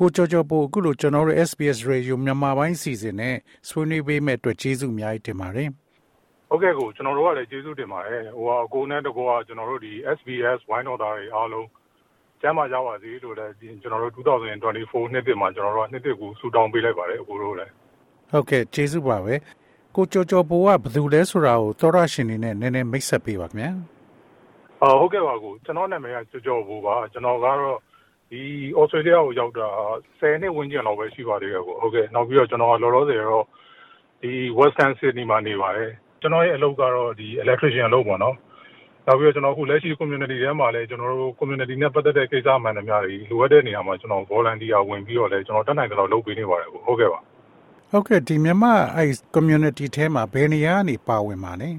ကိုကြောကြောပို့အခုလိုကျွန်တော်တို့ SBS Radio မြန်မာပိုင်းစီစဉ်နဲ့ဆွေးနွေးပေးမဲ့အတွက်ကျေးဇူးအများကြီးတင်ပါတယ်။ဟုတ်ကဲ့ကိုကျွန်တော်တို့ကလည်းကျေးဇူးတင်ပါတယ်။ဟိုအကိုနဲ့တကောကကျွန်တော်တို့ဒီ SBS ဝိုင်းတော်သားတွေအားလုံးကျမ်းမာကြပါစေလို့လည်းကျွန်တော်တို့2024နှစ်တည်းမှာကျွန်တော်တို့ကနှစ်တည်းကိုဆူတောင်းပေးလိုက်ပါတယ်အကိုတို့လည်းဟုတ်ကဲ့ကျေးဇူးပါပဲကိုကြောကြောပိုးကဘယ်သူလဲဆိုတာကိုသောရရှင်နေနဲ့နည်းနည်းမိတ်ဆက်ပေးပါခင်ဗျာအော်ဟုတ်ကဲ့ပါကိုကျွန်တော်နာမည်ကကြောကြောပိုးပါကျွန်တော်ကတော့ ဒီဩစတြေးလျကိုရောက်တာ10နှစ်ဝန်းကျင်လောက်ပဲရှိပါသေးတယ်ကိုဟုတ်ကဲ့နောက်ပြီးတော့ကျွန်တော်လောလောဆယ်တော့ဒီ Western Sydney မှာနေပါတယ်ကျွန်တော်ရဲ့အလုပ်ကတော့ဒီ electrician အလုပ်ပေါ့နော်နောက်ပြီးတော့ကျွန်တော်အခုလက်ရှိ community ထဲမှာလည်းကျွန်တော်တို့ community နဲ့ပတ်သက်တဲ့ကိစ္စမှန်သမျှတွေလိုအပ်တဲ့နေရာမှာကျွန်တော် volunteer ဝင်ပြီးတော့လည်းကျွန်တော်တက်နိုင်တဲ့လောက်လုပ်ပေးနေပါတယ်ကိုဟုတ်ကဲ့ပါဟုတ်ကဲ့ဒီမြန်မာအဲ community ထဲမှာဘယ်နေရာကနေပါဝင်ပါလဲ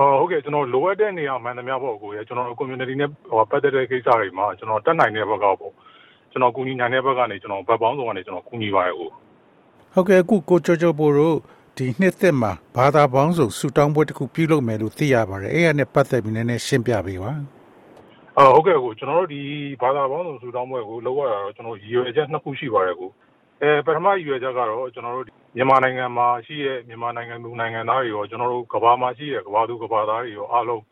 ဟုတ်ကဲ့ကျွန်တော်လိုအပ်တဲ့နေရာမှန်သမျှပေါ့ကိုရကျွန်တော် community နဲ့ဟိုပတ်သက်တဲ့ကိစ္စတွေမှာကျွန်တော်တက်နိုင်တဲ့ဘက်ကပေါ့ကျွန်တော်ကူညီနိုင်တဲ့ဘက်ကနေကျွန်တော်ဘက်ပေါင်းစုံကနေကျွန်တော်ကူညီပါရကိုဟုတ်ကဲ့အခုကိုချိုချိုပိုတို့ဒီနှစ်သက်မှာဘာသာပေါင်းစုံဆူတောင်းပွဲတစ်ခုပြုလုပ်မယ်လို့သိရပါတယ်အဲ့ရနဲ့ပတ်သက်ပြီးနည်းနည်းရှင်းပြပေးပါအော်ဟုတ်ကဲ့ကိုကျွန်တော်တို့ဒီဘာသာပေါင်းစုံဆူတောင်းပွဲကိုလုပ်ရတာတော့ကျွန်တော်ရည်ရွယ်ချက်နှစ်ခုရှိပါတယ်ကို အဲပထမရည်ရွယ်ချက်ကတော့ကျွန်တော်တို့မြန်မာနိုင်ငံမှာရှိတဲ့မြန်မာနိုင်ငံသူနိုင်ငံသားတွေရောကျွန်တော်တို့ကဘာမှာရှိတဲ့ကဘာသူကဘာသားတွေရောအားလုံး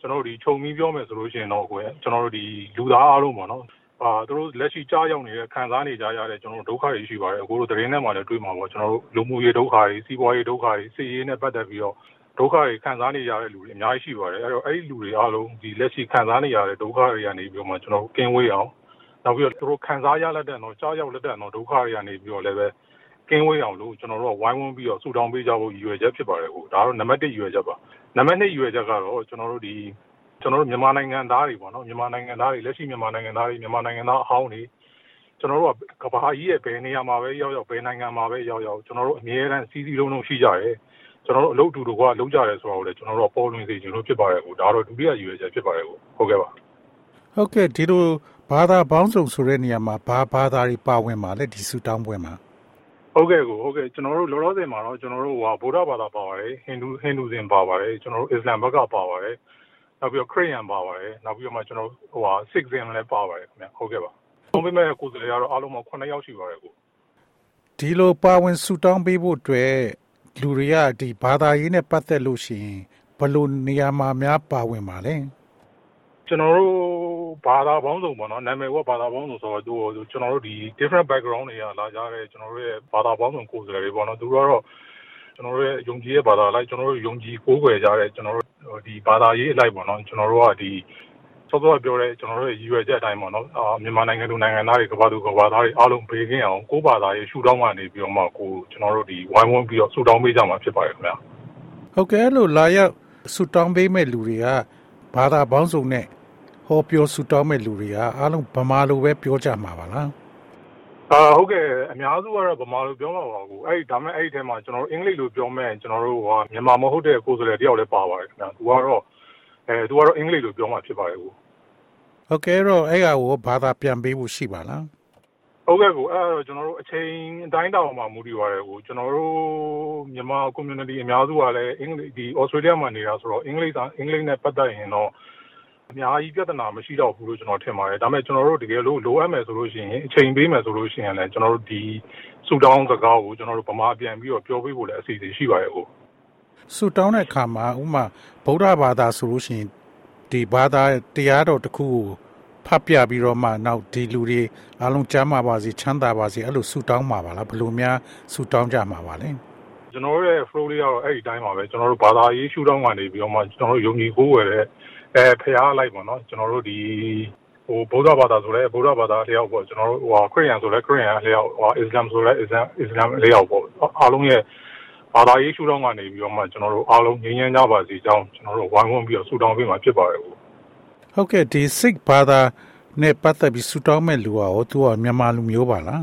ကျွန်တော်တို့ဒီခြုံပြီးပြောမယ်ဆိုလို့ရှိရင်တော့ကိုယ်ကျွန်တော်တို့ဒီလူသားအားလုံးပေါ့နော်အာသူတို့လက်ရှိကြားရောက်နေတဲ့ခံစားနေကြရတဲ့ကျွန်တော်တို့ဒုက္ခတွေရှိပါတယ်အခုတို့သတင်းထဲမှာလည်းတွေ့မှာပေါ့ကျွန်တော်တို့လူမှုရေးဒုက္ခတွေစီးပွားရေးဒုက္ခတွေစီးရေးနဲ့ပတ်သက်ပြီးတော့ဒုက္ခတွေခံစားနေရတဲ့လူတွေအများကြီးရှိပါတယ်အဲ့တော့အဲ့ဒီလူတွေအားလုံးဒီလက်ရှိခံစားနေရတဲ့ဒုက္ခတွေကနေပြီးတော့မှကျွန်တော်တို့ကင်းဝေးအောင် နောက်ပြီးတော့သူတို့ခံစားရလက်တဲ့တော့ကြားရောက်လက်တဲ့တော့ဒုက္ခတွေကနေပြီးတော့လည်းပဲကင်းဝေးအောင်လို့ကျွန်တော်တို့ကဝိုင်းဝန်းပြီးတော့ဆူတောင်းပေးကြဖို့ရည်ရွယ်ချက်ဖြစ်ပါတယ်ဟိုဒါတော့နံပါတ်1ရည်ရွယ်ချက်ပါနံပါတ်2ရည်ရွယ်ချက်ကတော့ကျွန်တော်တို့ဒီကျွန်တော်တို့မြန်မာနိုင်ငံသားတွေပေါ့နော်မြန်မာနိုင်ငံသားတွေလက်ရှိမြန်မာနိုင်ငံသားတွေမြန်မာနိုင်ငံသားအဟောင်းတွေကျွန်တော်တို့ကကဘာကြီးရဲ့ဘယ်နေရာမှာပဲရောက်ရောက်ဘယ်နိုင်ငံမှာပဲရောက်ရောက်ကျွန်တော်တို့အမြဲတမ်းစီးစီးလုံးလုံးရှိကြတယ်ကျွန်တော်တို့အလုပ်တူတူကလုံးကြတယ်ဆိုတော့လေကျွန်တော်တို့ပေါ်လွင်စေချင်လို့ဖြစ်ပါတယ်ကိုဒါတော့ဒုတိယရည်ရွယ်ချက်ဖြစ်ပါတယ်ကိုဟုတ်ကဲ့ပါဟုတ်ကဲ့ဒီလိုဘာသာပေါင်းစုံဆိုတဲ့နေရာမှာဘာဘာသာတွေပါဝင်ပါလဲဒီစုတောင်းပွဲမှာဟုတ်ကဲ့ကိုဟုတ်ကဲ့ကျွန်တော်တို့လောလောဆယ်မှာတော့ကျွန်တော်တို့ဟိုဗုဒ္ဓဘာသာပါပါတယ်ဟိန္ဒူဟိန္ဒူစင်ပါပါတယ်ကျွန်တော်တို့အစ္စလာမ်ဘက်ကပါပါတယ်နောက်ပြီးတော့ခရစ်ယာန်ပါပါတယ်နောက်ပြီးတော့မှကျွန်တော်ဟိုဟာ six စင်လည်းပါပါတယ်ခင်ဗျဟုတ်ကဲ့ပါဘုံပေးမဲ့ကိုယ်စားလှယ်ကတော့အားလုံးပေါင်း9ယောက်ရှိပါတယ်ကိုဒီလိုပါဝင်ဆူတောင်းပေးဖို့အတွက်လူတွေကဒီဘာသာရေးနဲ့ပတ်သက်လို့ရှိရင်ဘယ်လိုနေရာမှာများပါဝင်ပါလဲကျွန်တော်တို့ ဘာသာပေါင်းစုံပေါ့နော်နာမည်ကဘာသာပေါင်းစုံဆိုတော့သူကျွန်တော်တို့ဒီ different background တွေကလာကြတဲ့ကျွန်တော်တို့ရဲ့ဘာသာပေါင်းစုံကိုယ်စားလှယ်တွေပေါ့နော်သူတို့ကတော့ကျွန်တော်တို့ရဲ့ယုံကြည်ရဲ့ဘာသာလိုက်ကျွန်တော်တို့ယုံကြည်ကိုးကွယ်ကြတဲ့ကျွန်တော်တို့ဒီဘာသာရေးအလိုက်ပေါ့နော်ကျွန်တော်တို့ကဒီစောစောပြောတဲ့ကျွန်တော်တို့ရဲ့ရည်ရွယ်ချက်အတိုင်းပေါ့နော်အာမြန်မာနိုင်ငံသူနိုင်ငံသားတွေကဘာသူကဘာသားတွေအားလုံးဘေးကင်းအောင်ကိုးဘာသာရေးရှုထောင့်ကနေပြီးတော့မှကိုကျွန်တော်တို့ဒီဝိုင်းဝန်းပြီးတော့ဆူတောင်းပေးကြမှာဖြစ်ပါတယ်ခင်ဗျာဟုတ်ကဲ့လို့လာရောက်ဆူတောင်းပေးမဲ့လူတွေကဘာသာပေါင်းစုံနဲ့ဟော ပြောဆူတောင်းမဲ့လူတွေကအားလုံးဗမာလိုပဲပြောကြမှာပါလားအာဟုတ်ကဲ့အများစုကတော့ဗမာလိုပြောမှာပါကူအဲ့ဒါမဲ့အဲ့ဒီထဲမှာကျွန်တော်တို့အင်္ဂလိပ်လိုပြောမဲ့ကျွန်တော်တို့ဟိုမြန်မာမဟုတ်တဲ့ကိုယ်စားလှယ်တယောက်လည်းပါပါတယ်ခင်ဗျာသူကတော့အဲသူကတော့အင်္ဂလိပ်လိုပြောမှာဖြစ်ပါတယ်ကူဟုတ်ကဲ့တော့အဲ့ဟာကိုဘာသာပြန်ပေးဖို့ရှိပါလားဟုတ်ကဲ့ကိုအဲ့တော့ကျွန်တော်တို့အချိန်အတိုင်းတောင်မှမူတည်ပါတယ်ကိုကျွန်တော်တို့မြန်မာ community အများစုကလည်းအင်္ဂလိပ်ဒီ Australia မှာနေတာဆိုတော့အင်္ဂလိပ်အင်္ဂလိပ်နဲ့ပတ်သက်ရင်တော့ အများကြီးပြဿနာမရှိတော့ဘူးလို့ကျွန်တော်ထင်ပါတယ်ဒါပေမဲ့ကျွန်တော်တို့တကယ်လို့လိုအပ်မယ်ဆိုလို့ရှိရင်အချိန်ပေးမယ်ဆိုလို့ရှိရင်လည်းကျွန်တော်တို့ဒီဆူတောင်းစကားကိုကျွန်တော်တို့ဗမာပြန်ပြီးတော့ပြောပေးဖို့လည်းအစီအစဉ်ရှိပါတယ်ဟုတ်ဆူတောင်းတဲ့အခါမှာဥမာဗုဒ္ဓဘာသာဆိုလို့ရှိရင်ဒီဘာသာတရားတော်တစ်ခုကိုဖတ်ပြပြီးတော့မှနောက်ဒီလူတွေအားလုံးကျမ်းမာပါစေချမ်းသာပါစေအဲ့လိုဆူတောင်းမှာပါလားဘယ်လိုများဆူတောင်းကြမှာပါလဲကျွန်တော်တို့ရဲ့ flow လေးကတော့အဲ့ဒီတိုင်းပါပဲကျွန်တော်တို့ဘာသာရေးရှုထောင့်ကနေပြီးတော့မှကျွန်တော်တို့ယုံကြည်ကိုးဝယ်တဲ့ အဲဖျားလိုက်ပေါ့နော်ကျွန်တော်တို့ဒီဟိုဗုဒ္ဓဘာသာဆိုလဲဗုဒ္ဓဘာသာလျောက်ပေါ့ကျွန်တော်တို့ဟိုခရစ်ယာန်ဆိုလဲခရစ်ယာန်လျောက်ဟိုအစ္စလာမ်ဆိုလဲအစ္စလာမ်အစ္စလာမ်လျောက်ပေါ့အားလုံးရဲ့ဘာသာရေးရှုထောင့်ကနေပြီးတော့မှကျွန်တော်တို့အားလုံးငြိမ်းချမ်းကြပါစေကြောင်းကျွန်တော်တို့ဝိုင်းဝန်းပြီးတော့ဆုတောင်းပေးမှာဖြစ်ပါတယ်ဟုတ်ဟုတ်ကဲ့ဒီ Sikh ဘာသာနဲ့ပတ်သက်ပြီးဆုတောင်းမဲ့လူอ่ะဟောသူကမြန်မာလူမျိုးပါလား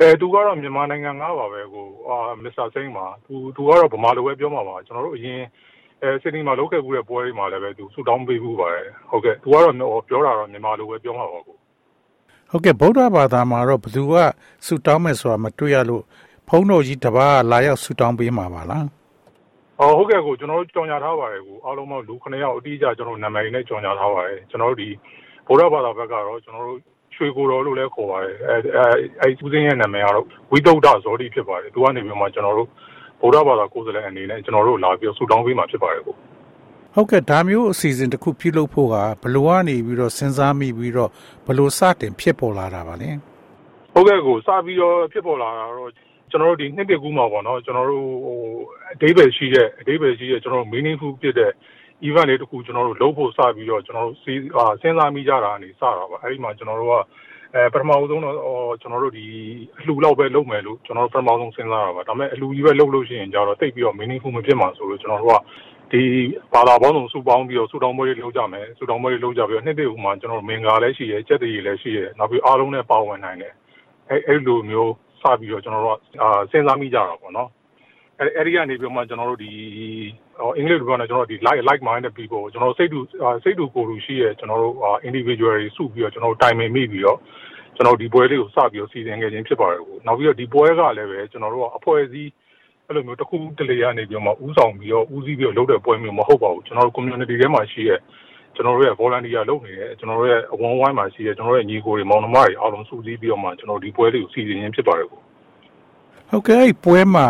အဲသူကတော့မြန်မာနိုင်ငံငါပါပဲကိုအာမစ္စတာစိန်ပါသူသူကတော့ဗမာလိုပဲပြောမှာပါကျွန်တော်တို့အရင် အဲစစ်တီမှာလောက်ခဲ့ဘူးတဲ့ပွဲတွေမှာလည်းပဲသူဆူတောင်းပေးဘူးပါတယ်ဟုတ်ကဲ့သူကတော့ပြောတာတော့မြန်မာလိုပဲပြောမှာပါကိုဟုတ်ကဲ့ဗုဒ္ဓဘာသာမှာတော့ဘယ်သူကဆူတောင်းမယ်ဆိုတာမတွေ့ရလို့ဖုန်းတော်ကြီးတပါးလာရောက်ဆူတောင်းပေးမှာပါလားအော်ဟုတ်ကဲ့ကိုကျွန်တော်တို့ကြော်ညာထားပါတယ်ကိုအားလုံးပေါင်းလူ9ယောက်အတိအကျကျွန်တော်နာမည်နဲ့ကြော်ညာထားပါတယ်ကျွန်တော်တို့ဒီဗုဒ္ဓဘာသာဘက်ကတော့ကျွန်တော်တို့ရွှေကိုတော်လို့လည်းခေါ်ပါတယ်အဲအဲအဲဦးစင်းရဲ့နာမည်ကတော့ဝိတုဒ္ဒဇောတိဖြစ်ပါတယ်သူကနေပြီးမှကျွန်တော်တို့ ဗုဒ္ဓဘာသာကိုယ်စားလှယ်အနေနဲ့ကျွန်တော်တို့လာပြီးဆူတောင်းပေးမှာဖြစ်ပါတယ်ကိုဟုတ်ကဲ့ဒါမျိုးအစီအစဉ်တစ်ခုပြုလုပ်ဖို့ကဘလို့ကနေပြီးတော့စဉ်းစားမိပြီးတော့ဘလို့စတင်ဖြစ်ပေါ်လာတာပါလဲဟုတ်ကဲ့ကိုစပြီးတော့ဖြစ်ပေါ်လာတာတော့ကျွန်တော်တို့ဒီနှစ်တကူမှာပေါ့နော်ကျွန်တော်တို့ဟိုအသေးပဲရှိတဲ့အသေးပဲရှိတဲ့ကျွန်တော်တို့ meaningful ဖြစ်တဲ့ event လေးတခုကျွန်တော်တို့လုပ်ဖို့စပြီးတော့ကျွန်တော်တို့စဉ်းစားမိကြတာအနေစတာပါအဲ့ဒီမှာကျွန်တော်တို့က အဲပထမဆုံးတော့ကျွန်တော်တို့ဒီအလှလောက်ပဲလုပ်မယ်လို့ကျွန်တော်တို့ပထမဆုံးစဉ်းစားတာပါဒါပေမဲ့အလှကြီးပဲလုပ်လို့ရှိရင်ကြတော့တိတ်ပြီးတော့ meaningful မဖြစ်မှာဆိုလို့ကျွန်တော်တို့ကဒီဘာသာပေါင်းစုံစုပေါင်းပြီးတော့စုတောင်းပွဲတွေလုပ်ကြမယ်စုတောင်းပွဲတွေလုပ်ကြပြီးတော့နှစ်တည်းဥမှာကျွန်တော်တို့မင်္ဂလာလည်းရှိရဲကြက်တည်လည်းရှိရဲနောက်ပြီးအားလုံးနဲ့ပါဝင်နိုင်တယ်အဲအဲ့လိုမျိုးစပြီးတော့ကျွန်တော်တို့ကစဉ်းစားမိကြတာပေါ့နော်အဲ အဲ့ဒီကနေပြီးမှကျွန်တော်တို့ဒီအင်္ဂလိပ်လိုပြောရင်ကျွန်တော်တို့ဒီ like like minded people ကျွန်တော်စိတ်တူစိတ်တူကိုယ်တူရှိရဲကျွန်တော်တို့ individual တွေစုပြီးတော့ကျွန်တော်တို့တိုင်ပင်မိပြီးတော့ကျွန်တော်ဒီပွဲလေးကိုစပြီးတော့စီစဉ်ခဲ့ခြင်းဖြစ်ပါတယ်ကိုနောက်ပြီးတော့ဒီပွဲကလည်းပဲကျွန်တော်တို့ကအဖွဲ့အစည်းအဲ့လိုမျိုးတစ်ခုတလေရနေပြီးတော့ဥဆောင်ပြီးတော့ဦးစီးပြီးတော့လုပ်တဲ့ပွဲမျိုးမဟုတ်ပါဘူးကျွန်တော်တို့ community ထဲမှာရှိတဲ့ကျွန်တော်တို့ရဲ့ volunteer လုပ်နေတယ်ကျွန်တော်တို့ရဲ့အဝန်းဝိုင်းမှာရှိတဲ့ကျွန်တော်တို့ရဲ့ညီကိုတွေမောင်နှမတွေအားလုံးစုစည်းပြီးတော့မှကျွန်တော်ဒီပွဲလေးကိုစီစဉ်ရင်းဖြစ်ပါတယ်ကိုဟုတ်ကဲ့ပွဲမှာ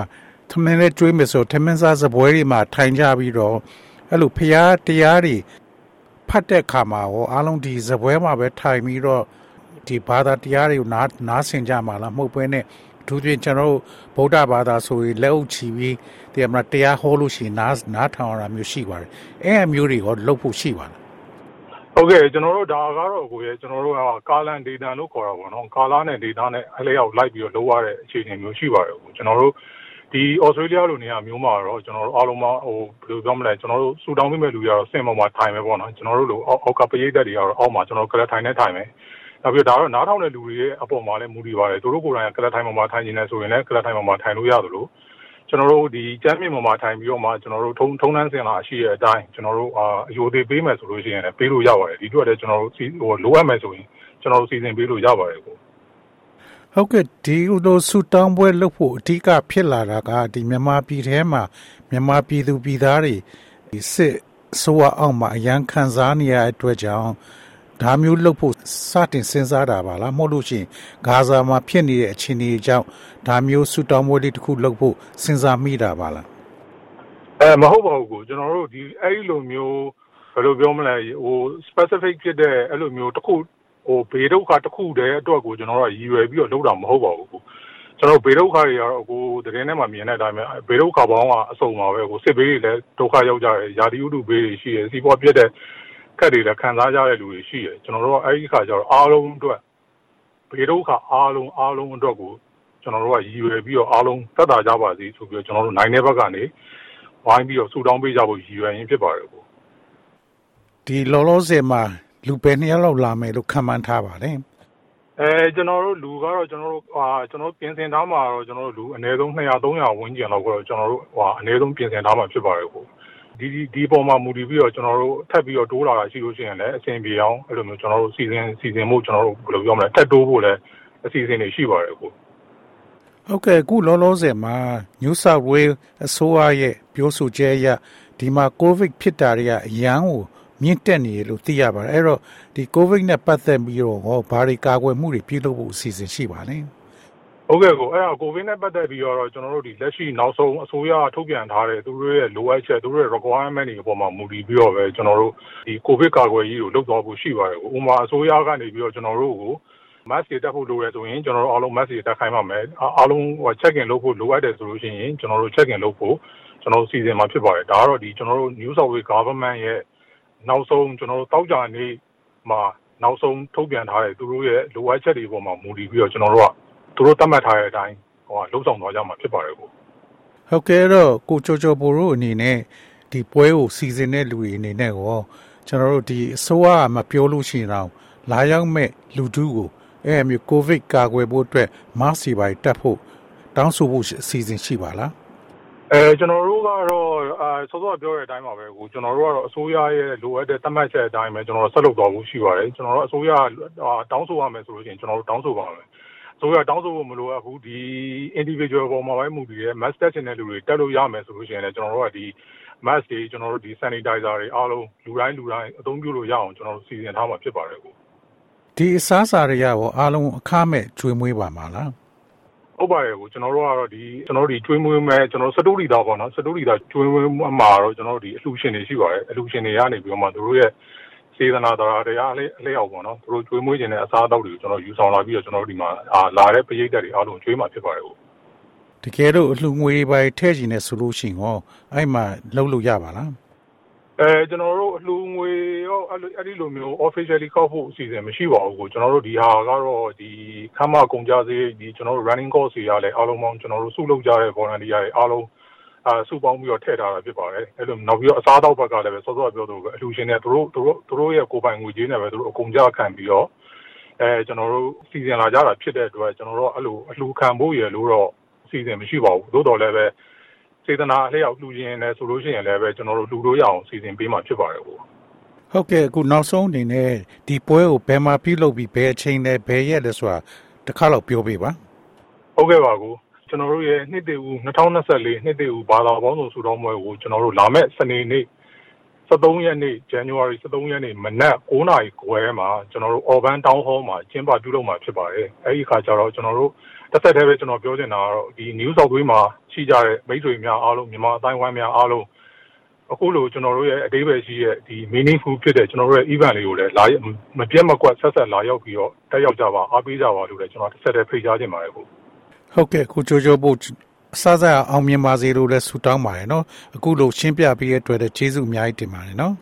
သမင်းလေးတွေးမယ်ဆိုသမင်းစားစပွဲတွေမှာထိုင်ကြပြီးတော့အဲ့လိုဖျားတရားတွေဖတ်တဲ့ခါမှာရောအားလုံးဒီစပွဲမှာပဲထိုင်ပြီးတော့ဒီဘာသာတရားတွေကိုနားနားဆင်ကြမှာလားမဟုတ်ဘဲနဲ့သူပြင်ကျွန်တော်တို့ဗုဒ္ဓဘာသာဆိုရင်လက်အုပ်ချီပြီးတရားမတရားဟောလို့ရှိရင်နားနားထောင်ရတာမျိုးရှိပါတယ်အဲအမျိုးတွေကလုပ်ဖို့ရှိပါလားဟုတ်ကဲ့ကျွန်တော်တို့ဒါကတော့ကိုရဲ့ကျွန်တော်တို့ကကာလန်ဒေတာလို့ခေါ်တာပေါ့နော်ကာလာနဲ့ဒေတာနဲ့အလျောက်လိုက်ပြီးတော့လုပ်ရတဲ့အခြေအနေမျိုးရှိပါတယ်ကိုကျွန်တော်တို့ ဒီဩစတြေးလျလိုနေရာမျိုးမှာတော့ကျွန်တော်တို့အားလုံးမဟိုဘယ်လိုပြောမလဲကျွန်တော်တို့စူတောင်းပေးမဲ့လူတွေကတော့စင်ပေါ်မှာထိုင်မယ်ပေါ့နော်ကျွန်တော်တို့လိုအောက်ကပရိသတ်တွေကတော့အောက်မှာကျွန်တော်ကလထိုင်နေထိုင်မယ်နောက်ပြီးတော့ဒါတော့နားထောင်တဲ့လူတွေရဲ့အပေါ်မှာလည်းမူတည်ပါတယ်သူတို့ကိုယ်တိုင်ကကလထိုင်ပေါ်မှာထိုင်နေတယ်ဆိုရင်လည်းကလထိုင်ပေါ်မှာထိုင်လို့ရသလိုကျွန်တော်တို့ဒီကျမ်းမြင့်ပေါ်မှာထိုင်ပြီးတော့မှကျွန်တော်တို့ထုံထုံနှန်းစင်လာရှိတဲ့အတိုင်းကျွန်တော်တို့အာအယိုသေးပေးမယ်ဆိုလို့ရှိရင်လည်းပေးလို့ရပါတယ်ဒီတို့ကလည်းကျွန်တော်တို့ဟိုလိုအပ်မယ်ဆိုရင်ကျွန်တော်တို့စီစဉ်ပေးလို့ရပါတယ်ကို ဟုတ်ကဲ့ဒီလိုဆူတောင်းပွဲလုပ်ဖို့အဓိကဖြစ်လာတာကဒီမြန်မာပြည်ထဲမှာမြန်မာပြည်သူပြည်သားတွေဒီစစ်ဆိုးအောင်မှာအရန်ခံစားနေရတဲ့အတွက်ကြောင့်ဒါမျိုးလုပ်ဖို့စတင်စဉ်းစားတာပါလားမဟုတ်လို့ရှိရင်ဂါဇာမှာဖြစ်နေတဲ့အခြေအနေကြောင့်ဒါမျိုးဆူတောင်းပွဲလေးတစ်ခုလုပ်ဖို့စဉ်းစားမိတာပါလားအဲမဟုတ်ပါဘူးကိုကျွန်တော်တို့ဒီအဲ့ဒီလိုမျိုးဘယ်လိုပြောမလဲဟို specific ဖြစ်တဲ့အဲ့လိုမျိုးတစ်ခု ဟိုဘေးဒုက္ခတစ်ခုတည်းအတွက်ကိုကျွန်တော်တို့ရည်ရွယ်ပြီးတော့လုပ်တာမဟုတ်ပါဘူးကိုကျွန်တော်ဘေးဒုက္ခတွေကတော့ကိုတရင်ထဲမှာမြင်တဲ့အတိုင်းပဲဘေးဒုက္ခပေါင်းကအစုံပါပဲကိုစစ်ဘေးတွေလည်းဒုက္ခရောက်ကြတယ်ယာတိဥတုဘေးတွေရှိတယ်စီးပွားပြတ်တဲ့ခက်တွေလည်းခံစားကြတဲ့လူတွေရှိတယ်ကျွန်တော်တို့ကအဲ့ဒီခါကျတော့အားလုံးအတွက်ဘေဒုက္ခအားလုံးအားလုံးအတွက်ကိုကျွန်တော်တို့ကရည်ရွယ်ပြီးတော့အားလုံးသက်သာကြပါစေဆိုပြီးတော့ကျွန်တော်တို့နိုင်တဲ့ဘက်ကနေဝိုင်းပြီးတော့ဆူတောင်းပေးကြဖို့ရည်ရွယ်ရင်းဖြစ်ပါတယ်ကိုဒီလောလောဆယ်မှာ လူပဲနှစ်ယောက်လောက်လာမယ်လို့ခံမှန်းထားပါတယ်အဲကျွန်တော်တို့လူကတော့ကျွန်တော်တို့ဟာကျွန်တော်ပြင်ဆင်ထားမှာတော့ကျွန်တော်တို့လူအနည်းဆုံး200 300ဝန်းကျင်လောက်ကတော့ကျွန်တော်တို့ဟာအနည်းဆုံးပြင်ဆင်ထားမှာဖြစ်ပါတယ်ကိုဒီဒီဒီပေါ်မှာမူတည်ပြီးတော့ကျွန်တော်တို့ထပ်ပြီးတော့တိုးလာတာရှိလို့ရှိရင်လည်းအဆင်ပြေအောင်အဲ့လိုမျိုးကျွန်တော်တို့စီစဉ်စီစဉ်မှုကျွန်တော်တို့ဘယ်လိုပြောမလဲထပ်တိုးဖို့လည်းအစီအစဉ်တွေရှိပါတယ်အခုဟုတ်ကဲ့အခုလောလောဆယ်မှာ New South Wales အစိုးရရဲ့ပြောဆိုချက်အရဒီမှာ COVID ဖြစ်တာတွေကအရန်ကို မြင့်တက်နေရလို့သိရပါတယ်အဲ့တော့ဒီ COVID နဲ့ပတ်သက်ပြီးတော့ဟောဘာတွေကာကွယ်မှုတွေပြုလုပ်ဖို့အစီအစဉ်ရှိပါလဲဟုတ်ကဲ့ကိုအဲ့ဒါကိုဗစ်နဲ့ပတ်သက်ပြီးတော့ကျွန်တော်တို့ဒီလက်ရှိနောက်ဆုံးအစိုးရထုတ်ပြန်ထားတဲ့သူတို့ရဲ့လိုအပ်ချက်သူတို့ရဲ့ requirement တွေအပေါ်မှာမူတည်ပြီးတော့ပဲကျွန်တော်တို့ဒီကိုဗစ်ကာကွယ်ရေးကိုလုပ်သွားဖို့ရှိပါတယ်ကိုဥမာအစိုးရကနေပြီးတော့ကျွန်တော်တို့ကို mask တွေတက်ဖို့လိုတယ်ဆိုရင်ကျွန်တော်တို့အားလုံး mask တွေတက်ခိုင်းပါမယ်အားလုံးဟို check in လုပ်ဖို့လိုအပ်တယ်ဆိုလို့ရှိရင်ကျွန်တော်တို့ check in လုပ်ဖို့ကျွန်တော်တို့စီစဉ်မှာဖြစ်ပါတယ်ဒါကတော့ဒီကျွန်တော်တို့ New South Wales government ရဲ့ နောက်ဆုံးကျွန်တော်တို့တောက်ကြနေမှာနောက်ဆုံးထုတ်ပြန်ထားတဲ့သူတို့ရဲ့လိုအပ်ချက်တွေအပေါ်မှာမူတည်ပြီးတော့ကျွန်တော်တို့ကသူတို့သတ်မှတ်ထားတဲ့အတိုင်းဟိုလှုပ်ဆောင်သွားကြမှာဖြစ်ပါတယ်ကိုဟုတ်ကဲ့တော့ကိုချိုချိုပိုတို့အနေနဲ့ဒီပွဲကိုစီစဉ်တဲ့လူတွေအနေနဲ့ရောကျွန်တော်တို့ဒီအစိုးရမပြောလို့ရှိရင်တော့လာရောက်မဲ့လူတူးကိုအဲမျိုးကိုဗစ်ကာကွယ်ဖို့အတွက် mask တွေပါတက်ဖို့တောင်းဆိုဖို့အစီအစဉ်ရှိပါလား အဲကျွန်တော်တို့ကတော့အဲစောစောပြောတဲ့အတိုင်းပါပဲကိုကျွန်တော်တို့ကတော့အစိုးရရဲ့လိုအပ်တဲ့သတ်မှတ်ချက်အတိုင်းပဲကျွန်တော်တို့ဆက်လုပ်သွားဖို့ရှိပါတယ်ကျွန်တော်တို့အစိုးရတောင်းဆိုရမယ်ဆိုလို့ရှိရင်ကျွန်တော်တို့တောင်းဆိုပါမယ်ဆိုရတောင်းဆိုဖို့မလိုအပ်ဘူးဒီ individual ပေါ်မှာပဲမူတည်ရဲ့ mass test တဲ့လူတွေတက်လို့ရမယ်ဆိုလို့ရှိရင်လည်းကျွန်တော်တို့ကဒီ mask တွေကျွန်တော်တို့ဒီ sanitizer တွေအားလုံးလူတိုင်းလူတိုင်းအသုံးပြုလို့ရအောင်ကျွန်တော်တို့စီစဉ်ထားမှာဖြစ်ပါတယ်ကိုဒီအစားအစာတွေရောအားလုံးအခမဲ့ကျွေးမွေးပါမှာလား ဟုတ်ပါတယ်ကိုကျွန်တော်တို့ကတော့ဒီကျွန်တော်တို့ဒီကျွေးမွေးမဲ့ကျွန်တော်စတိုရီတာပေါ့နော်စတိုရီတာကျွေးမွေးမှာတော့ကျွန်တော်တို့ဒီအလှူရှင်တွေရှိပါတယ်အလှူရှင်တွေကနေပြီးတော့မှတို့ရဲ့စေတနာတော်တရားလေးအလျောက်ပေါ့နော်သူတို့ကျွေးမွေးခြင်းတဲ့အစားအသောက်တွေကိုကျွန်တော်ယူဆောင်လာပြီးတော့ကျွန်တော်တို့ဒီမှာလာတဲ့ပရိသတ်တွေအားလုံးကျွေးမှာဖြစ်ပါတယ်ကိုတကယ်တော့အလှငွေပဲထည့်ခြင်းနဲ့ဆိုလို့ရှိရင်ဟောအဲ့မှာလုံးလို့ရပါလား အဲကျွန်တော်တို့အလှငွေရောအဲ့ဒီလိုမျိုး officially ကောက်ဖို့အစီအစဉ်မရှိပါဘူးကိုကျွန်တော်တို့ဒီဟာကတော့ဒီခမ်းမကုန်ကြစေးဒီကျွန်တော်တို့ running cost တွေရလဲအားလုံးပေါင်းကျွန်တော်တို့စုလုပ်ကြတဲ့ volunteer တွေအားလုံးအာစုပေါင်းပြီးတော့ထည့်ထားတာဖြစ်ပါတယ်အဲ့လိုနောက်ပြီးတော့အစားအသောက်ဘက်ကလည်းပဲစောစောပြောသလိုပဲအလှရှင်တွေသူတို့သူတို့သူတို့ရဲ့ကိုယ်ပိုင်ငွေကြေးနဲ့ပဲသူတို့အကုန်ကြခံပြီးတော့အဲကျွန်တော်တို့စီစဉ်လာကြတာဖြစ်တဲ့အတွက်ကျွန်တော်တို့အဲ့လိုအလှခံဖို့ရလို့တော့စီစဉ်မရှိပါဘူးသို့တော်လည်းပဲ စေတနာအလျောက်လှူခြင်းနဲ့ဆိုလို့ရှိရင်လည်းပဲကျွန်တော်တို့လှူလို့ရအောင်စီစဉ်ပေးမှာဖြစ်ပါတယ်ကိုဟုတ်ကဲ့အခုနောက်ဆုံးအနေနဲ့ဒီပွဲကိုဘယ်မှာပြုလုပ်ပြီးဘယ်အချိန်နဲ့ဘယ်ရက်လဲဆိုတာတစ်ခါတော့ပြောပေးပါဟုတ်ကဲ့ပါကိုကျွန်တော်တို့ရဲ့နှစ်တည်ဦး2024နှစ်တည်ဦးဘာသာပေါင်းစုံစုတော်ပွဲကိုကျွန်တော်တို့လာမဲ့စနေနေ့ 73ရက်နေ့ January 73ရက်နေ့ မနက်9:00နာရီခွဲမှာ ကျွန်တော်တို့ Urban Town Hall မှာ ကျင်းပပြုလုပ်မှာ ဖြစ်ပါတယ်။အဲဒီအခါကျတော့ ကျွန်တော်တို့တစ်ဆက်တည်းပဲ ကျွန်တော်ပြောချင်တာကတော့ ဒီ New South Wales မှာ ရှိကြတဲ့ မိတ်ဆွေများအားလုံး မြန်မာအတိုင်းဝိုင်းများအားလုံး အခုလို ကျွန်တော်တို့ရဲ့အသေးပဲရှိရဲ့ ဒီ meaningful ဖြစ်တဲ့ ကျွန်တော်တို့ရဲ့ event လေးကိုလည်းလာမပြတ်မကွက် ဆက်ဆက်လာရောက်ပြီးတော့ တက်ရောက်ကြပါ အားပေးကြပါလို့လည်း ကျွန်တော်တစ်ဆက်တည်း ဖိတ်ကြားချင်ပါတယ်ခုဟုတ်ကဲ့ခုချိုချိုဖို့ အစားစားအောင်မြင်ပါစေလို့လည်းဆုတောင်းပါတယ်နော်အခုလိုရှင်းပြပေးရတဲ့အတွက်ကျေးဇူးအများကြီးတင်ပါတယ်နော်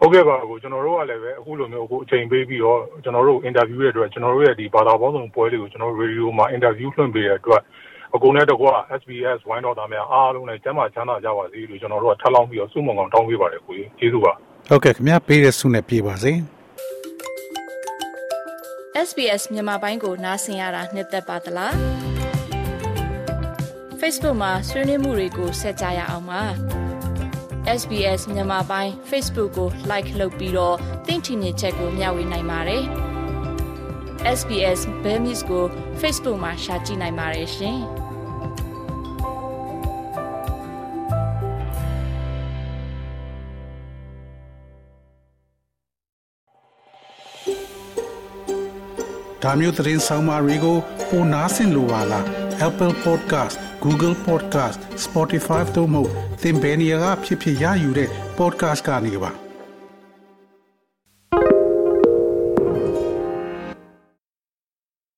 ဟုတ်ကဲ့ပါကိုကျွန်တော်တို့ကလည်းပဲအခုလိုမျိုးအခုအချိန်ပေးပြီးတော့ကျွန်တော်တို့အင်တာဗျူးရတဲ့အတွက်ကျွန်တော်တို့ရဲ့ဒီဘာသာပေါင်းစုံပွဲလေးကိုကျွန်တော်တို့ရေဒီယိုမှာအင်တာဗျူးလွှင့်ပေးတဲ့အတွက်အကုန်နဲ့တကွာ SBS ဝိုင်းတော်သားများအားလုံးလည်းကျမ်းမာချမ်းသာကြပါစေလို့ကျွန်တော်တို့ကထပ်လောင်းပြီးတော့စုမုံကောင်တောင်းပေးပါတယ်ကိုကြီးကျေးဇူးပါဟုတ်ကဲ့ခင်ဗျာပေးတဲ့ဆုနဲ့ပြေပါစေ SBS မြန်မာပိုင်းကိုနားဆင်ရတာနှစ်သက်ပါသလား Facebook မှာဆွေးနွေးမှုတွေကိုဆက်ကြရအောင်ပါ SBS မြန်မာပိုင်း Facebook ကို Like လုပ်ပြီးတော့သင်ချင်တဲ့ချက်ကိုမျှဝေနိုင်ပါတယ် SBS Bemis ကို Facebook မှာ Share ကြည့်နိုင်ပါတယ်ရှင်ဒါမျိုးသတင်းဆောင်မတွေကိုပိုနားဆင်လိုပါလား Apple Podcast Google Podcast Spotify တို့မှာသင်ပင်ရာဖြစ်ဖြစ်ရယူတဲ့ podcast ကနေပါ